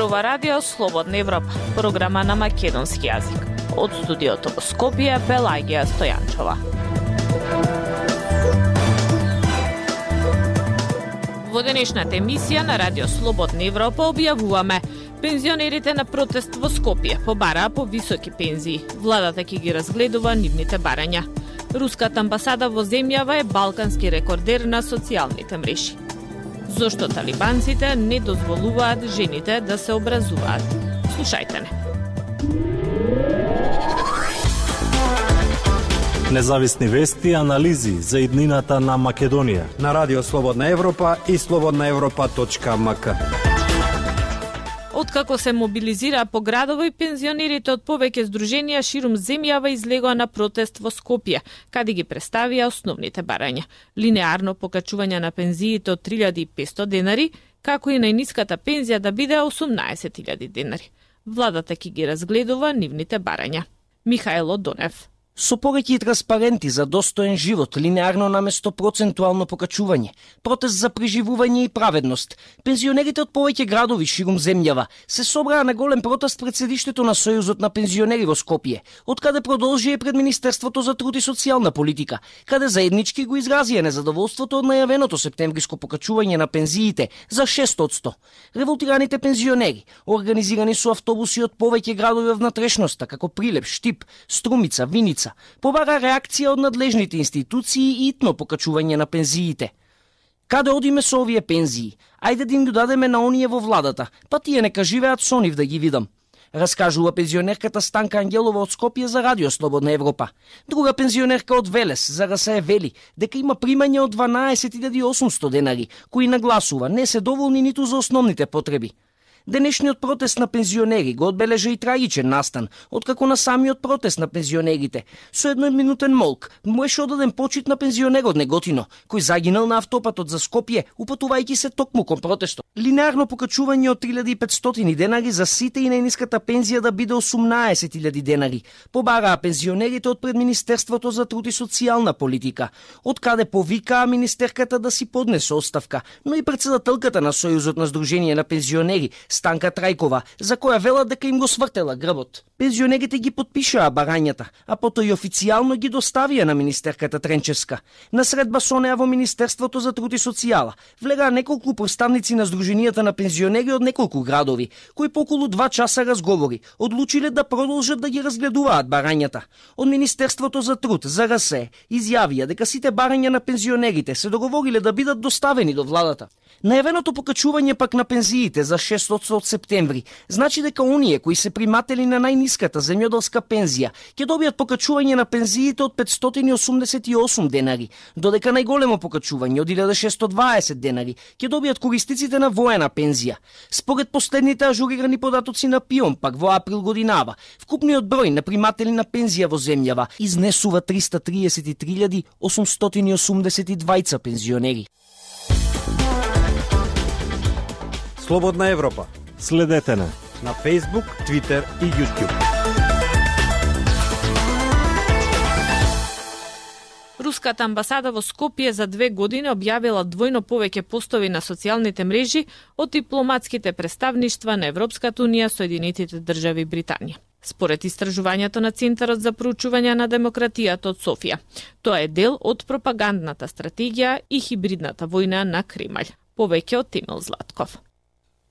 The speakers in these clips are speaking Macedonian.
зборува Радио Слободна Европа, програма на македонски јазик. Од студиото во Скопје, Белагија Стојанчова. Во денешната емисија на Радио Слободна Европа објавуваме Пензионерите на протест во Скопје побараа по високи пензии. Владата ќе ги разгледува нивните барања. Руската амбасада во земјава е балкански рекордер на социјалните мрежи зошто талибанците не дозволуваат жените да се образуваат. Слушајте не. Независни вести и анализи за иднината на Македонија на Радио Слободна Европа и слободнаевропа.мк. Откако се мобилизираа по градови, пензионерите од повеќе здруженија ширум земјава излегоа на протест во Скопје, каде ги представија основните барања. Линеарно покачување на пензиите од 3500 денари, како и најниската пензија да биде 18.000 денари. Владата ќе ги разгледува нивните барања. Михаело Донев со повеќе транспаренти за достоен живот, линеарно наместо процентуално покачување, протест за преживување и праведност. Пензионерите од повеќе градови ширум земјава се собраа на голем протест пред седиштето на Сојузот на пензионери во Скопје, од каде продолжи и пред Министерството за труд и социјална политика, каде заеднички го изразија незадоволството од најавеното септемвриско покачување на пензиите за 600. Револтираните пензионери, организирани со автобуси од повеќе градови во внатрешноста, како Прилеп, Штип, Струмица, Виница, побара реакција од надлежните институции и итно покачување на пензиите. Каде одиме со овие пензии? Ајде да им го дадеме на оние во владата, па тие нека живеат со нив да ги видам. Раскажува пензионерката Станка Ангелова од Скопје за Радио Слободна Европа. Друга пензионерка од Велес за се вели дека има примање од 12.800 денари, кои нагласува не се доволни ниту за основните потреби. Денешниот протест на пензионери го одбележа и трагичен настан, откако на самиот протест на пензионерите, со едноminутен молк, му еше одаден почит на пензионерот Неготино, кој загинал на автопатот за Скопје, упатувајќи се токму кон протестот. Линеарно покачување од 3500 денари за сите и најниската пензија да биде 18.000 денари. Побараа пензионерите од пред Министерството за труд и социјална политика, од каде повикаа министерката да си поднесе оставка, но и председателката на Сојузот на Сдружение на пензионери Станка Трајкова, за која велат дека им го свртела грбот. Пензионерите ги подпишаа барањата, а потоа и официјално ги доставија на министерката Тренческа. На средба со неа во Министерството за труд и социјала влегаа неколку представници на Сдруженијата на пензионери од неколку градови, кои по околу два часа разговори одлучиле да продолжат да ги разгледуваат барањата. Од Министерството за труд, за РСЕ, изјавија дека сите барања на пензионерите се договориле да бидат доставени до владата. Најавеното покачување пак на пензиите за 600 од септември значи дека оние кои се приматели на најниската земјоделска пензија ќе добијат покачување на пензиите од 588 денари, додека најголемо покачување од 1620 денари ќе добијат користиците на воена пензија. Според последните ажурирани податоци на ПИОМ, пак во април годинава, вкупниот број на приматели на пензија во земјава изнесува 333.882 пензионери. Слободна Европа. Следете на на Facebook, Twitter и YouTube. Руската амбасада во Скопје за две години објавила двојно повеќе постови на социјалните мрежи од дипломатските представништва на Европската Унија, Соединетите држави Британија. Според истражувањето на Центарот за проучување на демократијата од Софија, тоа е дел од пропагандната стратегија и хибридната војна на Кремљ. Повеќе од Тимел Златков.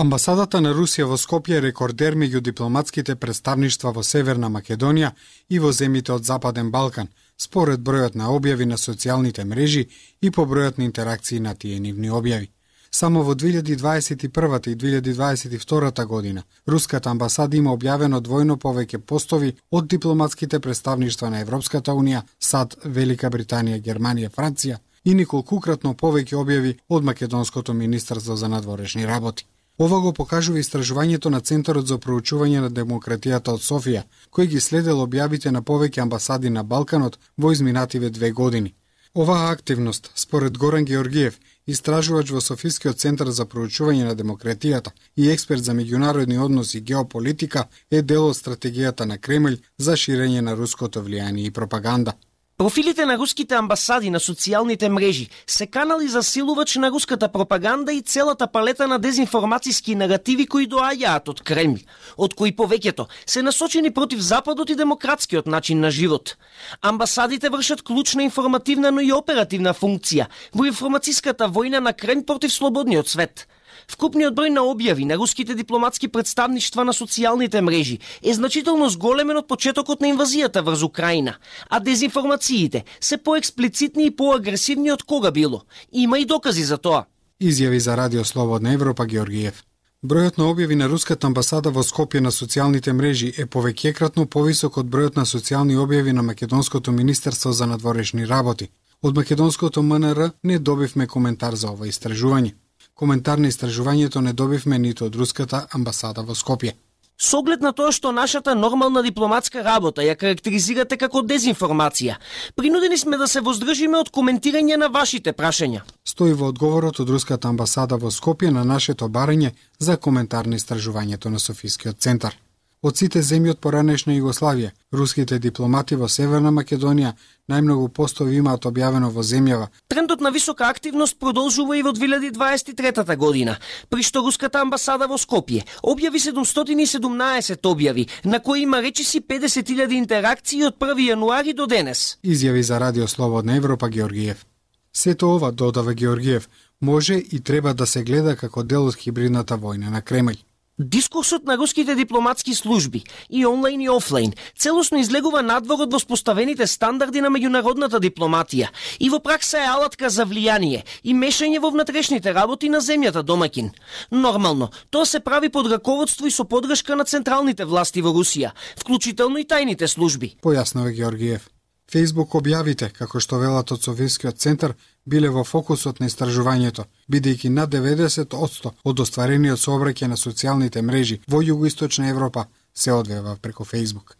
Амбасадата на Русија во Скопје е рекордер меѓу дипломатските представништва во Северна Македонија и во земјите од Западен Балкан, според бројот на објави на социјалните мрежи и по бројот на интеракции на тие нивни објави. Само во 2021 и 2022 година Руската амбасада има објавено двојно повеќе постови од дипломатските представништва на Европската Унија, САД, Велика Британија, Германија, Франција и николкукратно повеќе објави од Македонското министерство за надворешни работи. Ова го покажува истражувањето на Центарот за проучување на демократијата од Софија, кој ги следел објавите на повеќе амбасади на Балканот во изминативе две години. Оваа активност, според Горан Георгиев, истражувач во Софискиот центар за проучување на демократијата и експерт за меѓународни односи и геополитика, е дел од стратегијата на Кремљ за ширење на руското влијание и пропаганда. Профилите на руските амбасади на социјалните мрежи се канали за силувач на руската пропаганда и целата палета на дезинформацијски негативи кои доаѓаат од Кремљ, од кои повеќето се насочени против Западот и демократскиот начин на живот. Амбасадите вршат клучна информативна, но и оперативна функција во информацијската војна на Кремљ против слободниот свет – Вкупниот број на објави на руските дипломатски представништва на социјалните мрежи е значително зголемен од почетокот на инвазијата врз Украина, а дезинформациите се поексплицитни и поагресивни од кога било. Има и докази за тоа. Изјави за Радио Слободна Европа Георгиев. Бројот на објави на руската амбасада во Скопје на социјалните мрежи е повеќекратно повисок од бројот на социјални објави на Македонското министерство за надворешни работи. Од Македонското МНР не добивме коментар за ова истражување. Коментар на истражувањето не добивме ниту од руската амбасада во Скопје. Со оглед на тоа што нашата нормална дипломатска работа ја карактеризирате како дезинформација, принудени сме да се воздржиме од коментирање на вашите прашања. Стои во одговорот од руската амбасада во Скопје на нашето барање за коментар на истражувањето на Софискиот центар. Од сите земји од поранешна Југославија, руските дипломати во Северна Македонија најмногу постови имаат објавено во земјава. Трендот на висока активност продолжува и во 2023 година, при што руската амбасада во Скопје објави 717 објави, на кои има речиси 50.000 интеракции од 1 јануари до денес. Изјави за Радио Слободна Европа Георгиев. Сето ова, додава Георгиев, може и треба да се гледа како дел од хибридната војна на Кремљ. Дискурсот на руските дипломатски служби и онлайн и офлайн целосно излегува надвор од воспоставените стандарди на меѓународната дипломатија и во пракса е алатка за влијание и мешање во внатрешните работи на земјата домакин. Нормално, тоа се прави под раководство и со подршка на централните власти во Русија, вклучително и тајните служби. Појаснува Георгиев. Facebook објавите, како што велат од Софискиот центар, биле во фокусот на истражувањето, бидејќи над 90% од остварениот сообраќај на социјалните мрежи во југоисточна Европа се одвива преку Facebook.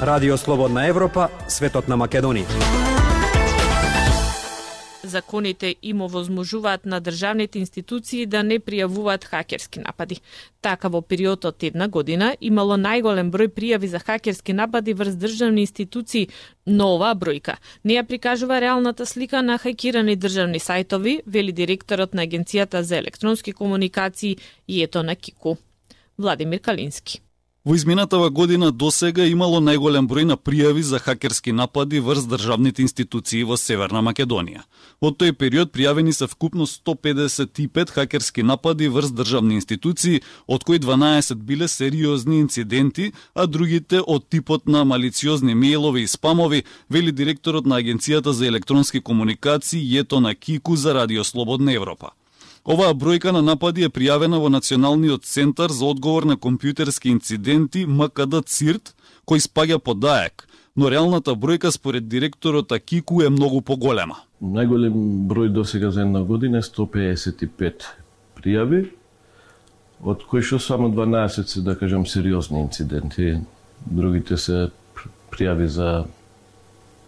Радио Слободна Европа, светот на Македонија законите им овозможуваат на државните институции да не пријавуваат хакерски напади. Така во период од една година имало најголем број пријави за хакерски напади врз државни институции, но оваа бројка не ја прикажува реалната слика на хакирани државни сајтови, вели директорот на Агенцијата за електронски комуникации Јето на Кику. Владимир Калински. Во изминатава година досега имало најголем број на пријави за хакерски напади врз државните институции во Северна Македонија. Во тој период пријавени се вкупно 155 хакерски напади врз државни институции, од кои 12 биле сериозни инциденти, а другите од типот на малициозни мејлови и спамови, вели директорот на Агенцијата за електронски комуникации Јето на Кику за Радио Слободна Европа. Оваа бројка на напади е пријавена во Националниот центар за одговор на компјутерски инциденти МКД ЦИРТ, кој спаѓа под ДАЕК, но реалната бројка според директорот Акику е многу поголема. Најголем број до сега за една година е 155 пријави, од кои што само 12 се, да кажам, сериозни инциденти. Другите се пријави за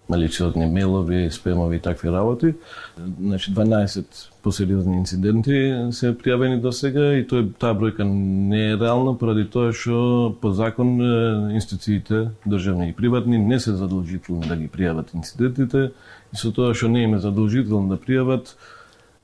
малициозни мелови, спемови и такви работи. Значи 12 посериозни инциденти се пријавени до сега и тој таа бројка не е реална поради тоа што по закон институциите државни и приватни не се задолжителни да ги пријават инцидентите и со тоа што не им е задолжително да пријават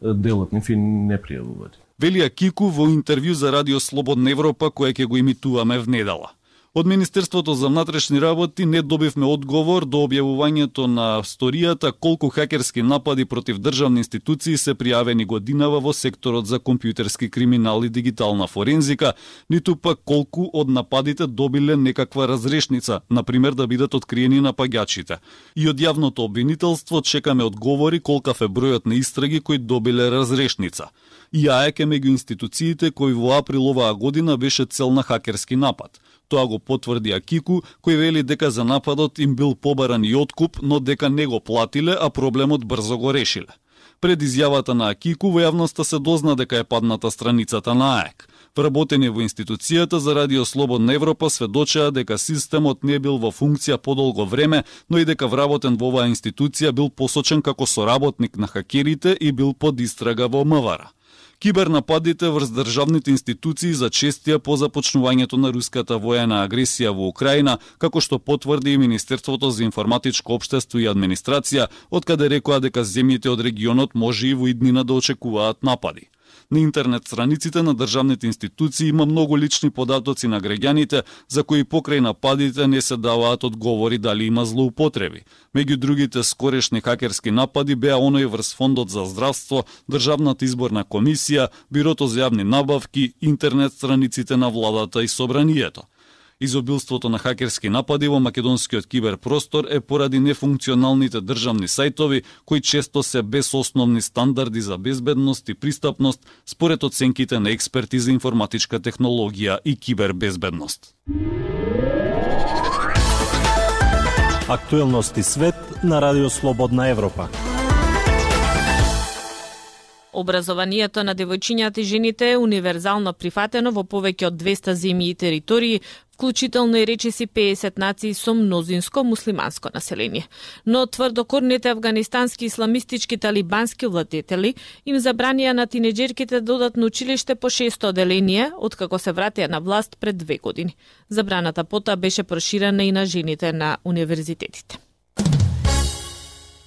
делот нив и не пријавуваат. Велија Кику во интервју за Радио Слободна Европа која ќе го имитуваме в недела. Од Министерството за внатрешни работи не добивме одговор до објавувањето на сторијата колку хакерски напади против државни институции се пријавени годинава во секторот за компјутерски криминал и дигитална форензика, ниту пак колку од нападите добиле некаква разрешница, на пример да бидат откриени напаѓачите. И од јавното обвинителство чекаме одговори колкав е бројот на истраги кои добиле разрешница. И АЕК е меѓу институциите кои во април оваа година беше цел на хакерски напад. Тоа го потврди Акику, кој вели дека за нападот им бил побаран и откуп, но дека не го платиле, а проблемот брзо го решиле. Пред изјавата на Акику во јавноста се дозна дека е падната страницата на АЕК. Вработени во институцијата за Радио Слободна Европа сведочеа дека системот не бил во функција подолго време, но и дека вработен во оваа институција бил посочен како соработник на хакерите и бил под истрага во МВР Кибернападите врз државните институции зачестија по започнувањето на руската воена агресија во Украина, како што потврди и Министерството за информатичко општество и администрација, од каде рекоа дека земјите од регионот може и во иднина да очекуваат напади. На интернет страниците на државните институции има многу лични податоци на граѓаните за кои покрај нападите не се даваат одговори дали има злоупотреби. Меѓу другите скорешни хакерски напади беа оној врз Фондот за здравство, Државната изборна комисија, Бирото за јавни набавки, интернет страниците на владата и собранието. Изобилството на хакерски напади во македонскиот киберпростор е поради нефункционалните државни сајтови кои често се без основни стандарди за безбедност и пристапност според оценките на експерти за информатичка технологија и кибербезбедност. Актуелности свет на Радио Слободна Европа. Образованието на девојчињата и жените е универзално прифатено во повеќе од 200 земји и територии, вклучително и речиси 50 нации со мнозинско муслиманско население. Но тврдокорните афганистански исламистички талибански владетели им забранија на тинеџерките да додат на училиште по шесто оделение, откако се вратија на власт пред две години. Забраната пота беше проширена и на жените на универзитетите.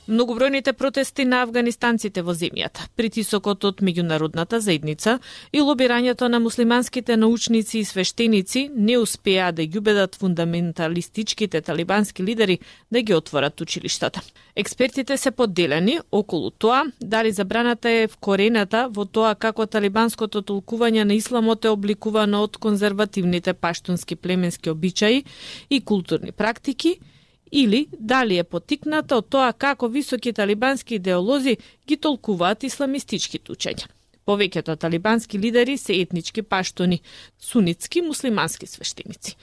Многобројните протести на афганистанците во земјата, притисокот од меѓународната заедница и лобирањето на муслиманските научници и свештеници не успеа да ги убедат фундаменталистичките талибански лидери да ги отворат училиштата. Експертите се подделени околу тоа дали забраната е вкорената во тоа како талибанското толкување на исламот е обликувано од конзервативните паштунски племенски обичаи и културни практики или дали е потикната од тоа како високи талибански идеолози ги толкуваат исламистички учења. Повеќето талибански лидери се етнички паштони, сунитски муслимански свештеници.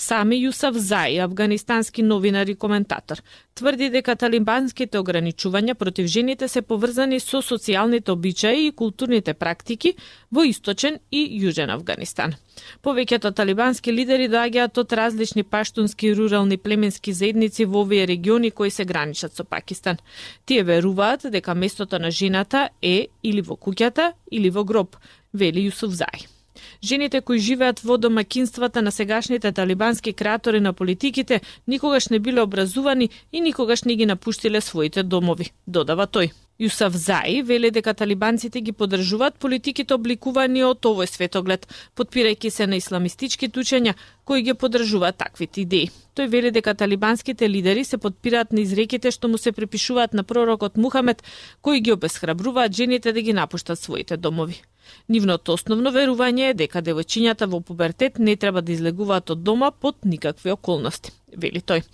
Сами Јусав Зај, афганистански новинар и коментатор, тврди дека талибанските ограничувања против жените се поврзани со социјалните обичаи и културните практики во источен и јужен Афганистан. Повеќето талибански лидери доаѓаат од различни паштунски рурални племенски заедници во овие региони кои се граничат со Пакистан. Тие веруваат дека местото на жената е или во куќата или во гроб, вели Јусуф Зај. Жените кои живеат во домакинствата на сегашните талибански креатори на политиките никогаш не биле образувани и никогаш не ги напуштиле своите домови, додава тој. Јусав Заи веле дека талибанците ги поддржуваат политиките обликувани од овој светоглед, подпирајќи се на исламистички тучења кои ги поддржуваат таквите идеи. Тој вели дека талибанските лидери се подпираат на изреките што му се препишуваат на пророкот Мухамед, кои ги обесхрабруваат жените да ги напуштат своите домови. Нивното основно верување е дека девојчињата во пубертет не треба да излегуваат од дома под никакви околности, вели тој.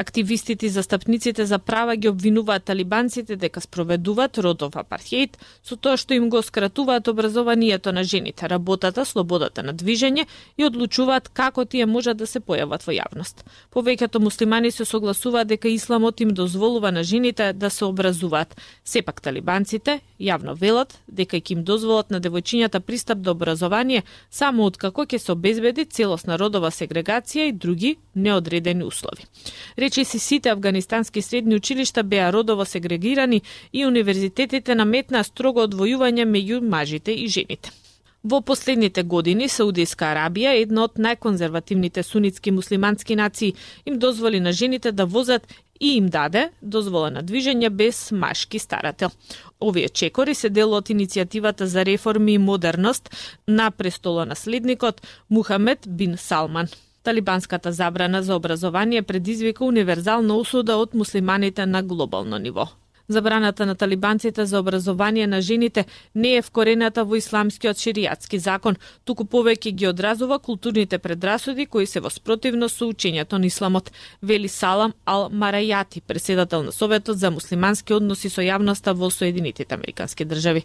Активистите и застапниците за права ги обвинуваат талибанците дека спроведуваат родов апартеид со тоа што им го скратуваат образованието на жените, работата, слободата на движење и одлучуваат како тие можат да се појават во јавност. Повеќето муслимани се согласуваат дека исламот им дозволува на жените да се образуваат. Сепак талибанците јавно велат дека ќе им дозволат на девојчињата пристап до образование само откако ќе се обезбеди целосна родова сегрегација и други неодредени услови речиси сите афганистански средни училишта беа родово сегрегирани и универзитетите наметнаа строго одвојување меѓу мажите и жените. Во последните години Саудијска Арабија, една од најконзервативните сунитски муслимански нации, им дозволи на жените да возат и им даде дозвола на движење без машки старател. Овие чекори се дел од иницијативата за реформи и модерност на престолонаследникот Мухамед бин Салман. Талибанската забрана за образование предизвика универзална осуда од муслиманите на глобално ниво. Забраната на талибанците за образование на жените не е вкорената во исламскиот ширијатски закон, туку повеќе ги одразува културните предрасуди кои се воспротивно со учењето на исламот, вели Салам Ал Марајати, председател на Советот за муслимански односи со јавноста во Соединетите Американски држави.